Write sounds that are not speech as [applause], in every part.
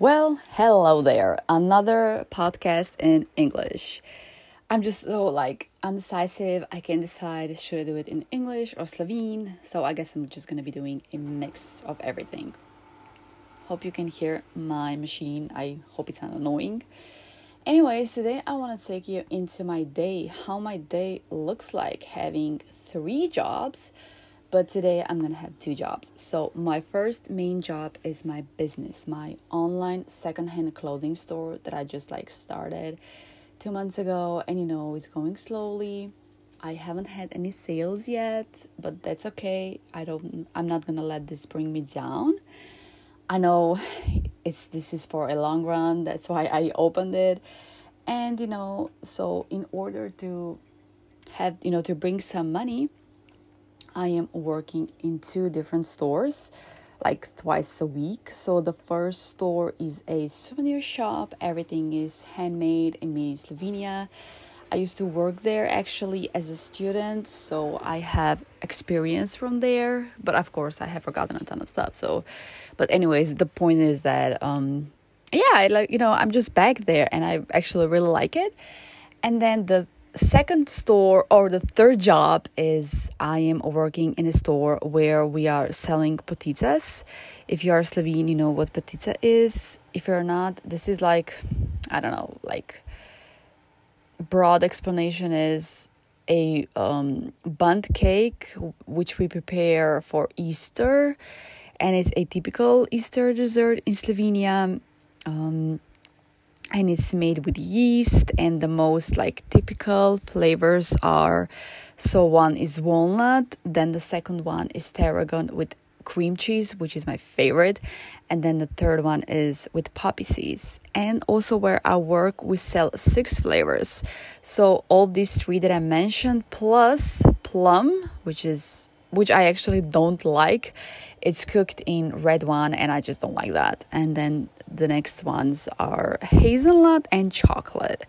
Well, hello there. Another podcast in English. I'm just so like undecisive. I can't decide should I do it in English or Slovene. So I guess I'm just gonna be doing a mix of everything. Hope you can hear my machine. I hope it's not annoying. Anyways, today I want to take you into my day, how my day looks like having three jobs but today I'm gonna have two jobs. So, my first main job is my business, my online secondhand clothing store that I just like started two months ago, and you know, it's going slowly. I haven't had any sales yet, but that's okay. I don't I'm not gonna let this bring me down. I know it's this is for a long run, that's why I opened it. And you know, so in order to have you know to bring some money I am working in two different stores like twice a week. So the first store is a souvenir shop. Everything is handmade in Slovenia. I used to work there actually as a student, so I have experience from there. But of course, I have forgotten a ton of stuff. So, but anyways, the point is that um, yeah, I like you know I'm just back there, and I actually really like it. And then the second store or the third job is I am working in a store where we are selling poticas. If you are Slovene, you know what potica is. If you're not, this is like I don't know, like broad explanation is a um, cake which we prepare for Easter, and it's a typical Easter dessert in Slovenia. Um, and it's made with yeast and the most like typical flavors are so one is walnut then the second one is tarragon with cream cheese which is my favorite and then the third one is with poppy seeds. And also where i work we sell six flavors. So all these three that i mentioned plus plum which is which i actually don't like it's cooked in red wine and i just don't like that. And then the next ones are hazelnut and chocolate.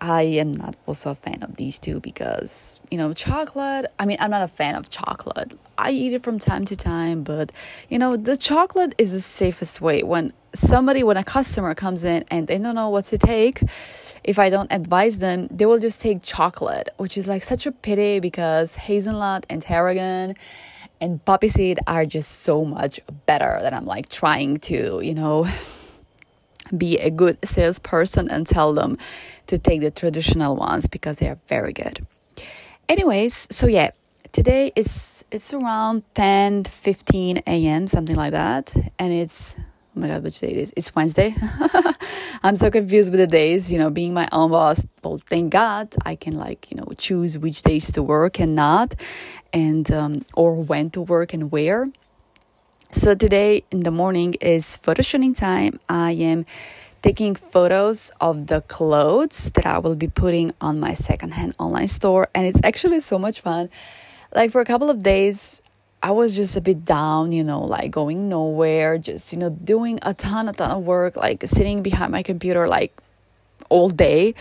I am not also a fan of these two because, you know, chocolate, I mean, I'm not a fan of chocolate. I eat it from time to time, but, you know, the chocolate is the safest way. When somebody, when a customer comes in and they don't know what to take, if I don't advise them, they will just take chocolate, which is like such a pity because hazelnut and tarragon and poppy seed are just so much better that I'm like trying to, you know, [laughs] be a good salesperson and tell them to take the traditional ones because they are very good. Anyways, so yeah, today is it's around 10 15 a.m. something like that, and it's oh my god, which day it is? It's Wednesday. [laughs] I'm so confused with the days, you know, being my own boss. Well, thank God I can like, you know, choose which days to work and not, and um, or when to work and where. So today in the morning is photo shooting time. I am taking photos of the clothes that I will be putting on my secondhand online store, and it's actually so much fun. Like for a couple of days, I was just a bit down, you know, like going nowhere, just, you know, doing a ton, a ton of work, like sitting behind my computer like all day.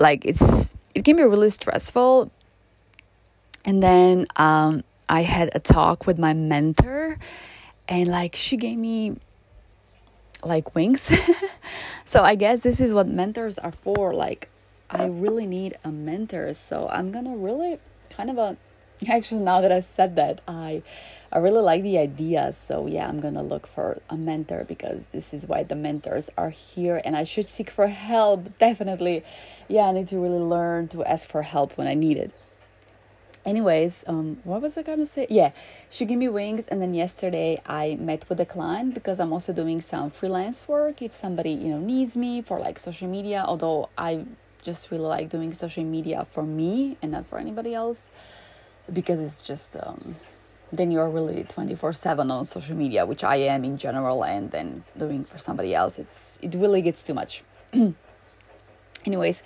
Like it's, it can be really stressful. And then um, I had a talk with my mentor, and like she gave me like wings. [laughs] so I guess this is what mentors are for. Like, I really need a mentor. So I'm gonna really kind of a [laughs] actually now that i said that i i really like the idea. So yeah i'm gonna look for a mentor because this is why the mentors are here and i should seek for help definitely. Yeah i need to really learn to ask for help when i need it. Anyways um what was i gonna say? Yeah she gave me wings and then yesterday i met with a client because i'm also doing some freelance work if somebody you know needs me for like social media although i just really like doing social media for me and not for anybody else because it's just um, then you're really 24 7 on social media which i am in general and then doing for somebody else it's it really gets too much. [clears throat] Anyways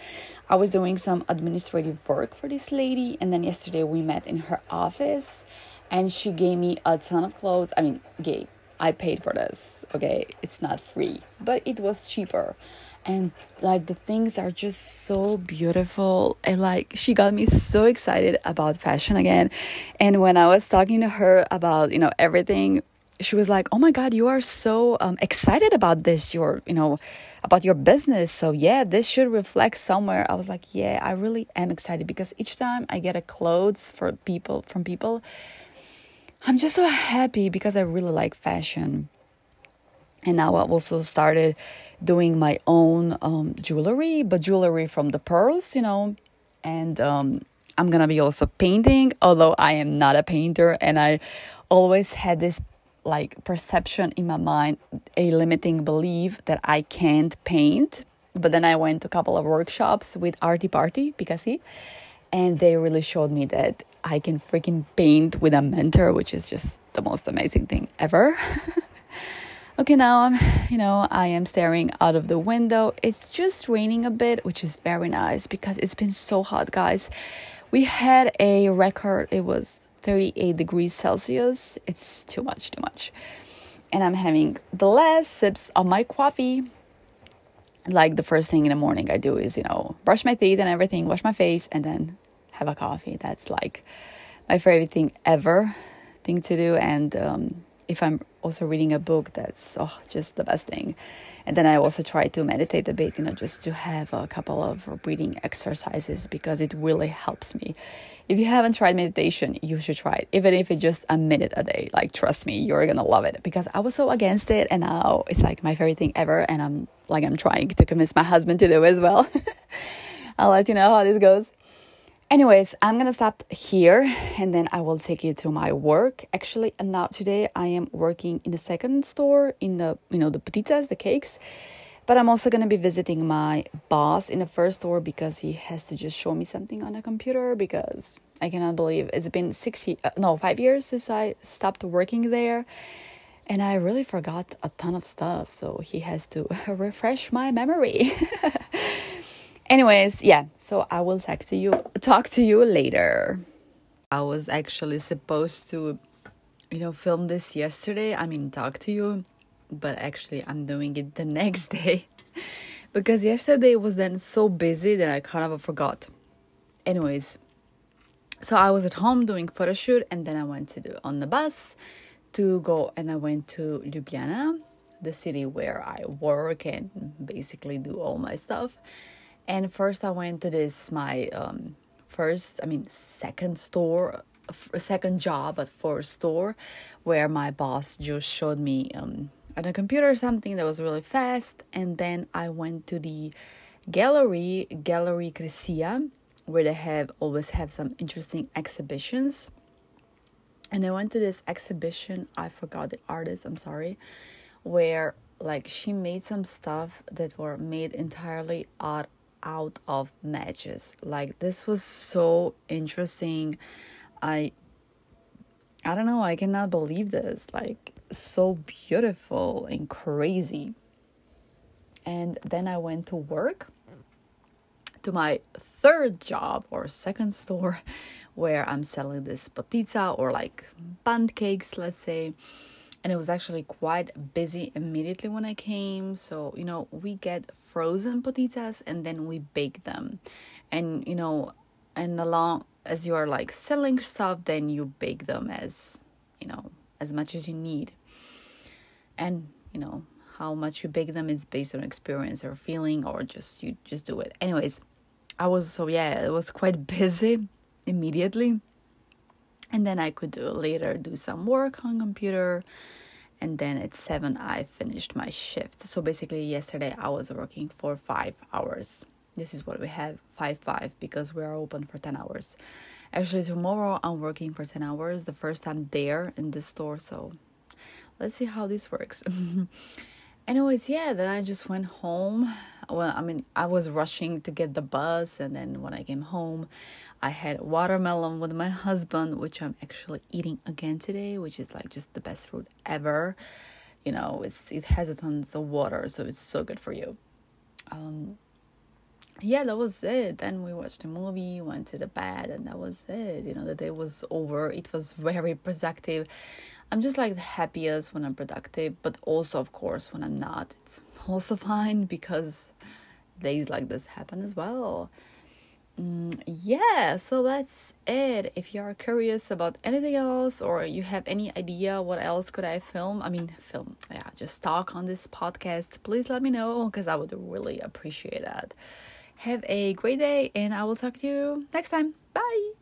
i was doing some administrative work for this lady and then yesterday we met in her office and she gave me a ton of clothes i mean gave i paid for this okay it's not free but it was cheaper and like the things are just so beautiful and like she got me so excited about fashion again and when i was talking to her about you know everything she was like, "Oh my God, you are so um, excited about this. You're, you know, about your business. So yeah, this should reflect somewhere." I was like, "Yeah, I really am excited because each time I get a clothes for people from people, I'm just so happy because I really like fashion." And now I've also started doing my own um, jewelry, but jewelry from the pearls, you know, and um, I'm gonna be also painting, although I am not a painter, and I always had this like perception in my mind, a limiting belief that I can't paint. But then I went to a couple of workshops with Artie Party, Picasso, and they really showed me that I can freaking paint with a mentor, which is just the most amazing thing ever. [laughs] okay, now I'm, you know, I am staring out of the window. It's just raining a bit, which is very nice because it's been so hot, guys. We had a record, it was 38 degrees Celsius. It's too much, too much. And I'm having the last sips of my coffee. Like the first thing in the morning I do is, you know, brush my teeth and everything, wash my face, and then have a coffee. That's like my favorite thing ever thing to do. And um, if I'm also reading a book, that's oh, just the best thing. And then I also try to meditate a bit, you know, just to have a couple of breathing exercises because it really helps me. If you haven't tried meditation, you should try it, even if it's just a minute a day. Like, trust me, you're gonna love it because I was so against it, and now it's like my favorite thing ever. And I'm like, I'm trying to convince my husband to do as well. [laughs] I'll let you know how this goes. Anyways, I'm gonna stop here and then I will take you to my work. Actually, and now today I am working in the second store in the you know the pizzas, the cakes. But I'm also gonna be visiting my boss in the first store because he has to just show me something on a computer because I cannot believe it's been six uh, no five years since I stopped working there, and I really forgot a ton of stuff. So he has to [laughs] refresh my memory. [laughs] Anyways, yeah, so I will talk to you talk to you later. I was actually supposed to you know film this yesterday. I mean talk to you, but actually I'm doing it the [laughs] next day because yesterday was then so busy that I kind of forgot. Anyways, so I was at home doing photo shoot and then I went to do on the bus to go and I went to Ljubljana, the city where I work and basically do all my stuff. And first, I went to this my um, first, I mean, second store, second job at first store, where my boss just showed me um, on a computer something that was really fast, and then I went to the gallery, Gallery Kresija, where they have always have some interesting exhibitions. And I went to this exhibition. I forgot the artist. I'm sorry, where like she made some stuff that were made entirely out out of matches. Like this was so interesting. I I don't know, I cannot believe this. Like so beautiful and crazy. And then I went to work to my third job or second store [laughs] where I'm selling this potica or like pancakes, let's say and it was actually quite busy immediately when I came. So, you know, we get frozen poticas and then we bake them. And, you know, and along as you are like selling stuff, then you bake them as, you know, as much as you need. And, you know, how much you bake them is based on experience or feeling or just you just do it. Anyways, I was so yeah, it was quite [laughs] busy immediately and then I could do, later do some work on computer and then at 7 I finished my shift. So basically yesterday I was working for 5 hours. This is what we have 5 5 because we are open for 10 hours. Actually tomorrow I'm working for 10 hours the first time there in the store so let's see how this works. [laughs] Anyways, yeah, then I just went home. Well, I mean, I was rushing to get the bus and then when I came home, I had watermelon with my husband, which I'm actually eating again today, which is like just the best fruit ever. You know, it's it has a tons of water, so it's so good for you. Um, yeah, that was it. Then we watched a movie, went to the bed, and that was it. You know, the day was over. It was very productive. I'm just like the happiest when I'm productive, but also, of course, when I'm not, it's also [laughs] fine because days like this happen as well Mm, yeah, so that's it. If you are curious about anything else or you have any idea what else could I film, I mean, film, yeah, just talk on this podcast, please let me know because I would really appreciate that. Have a great day and I will talk to you next time. Bye.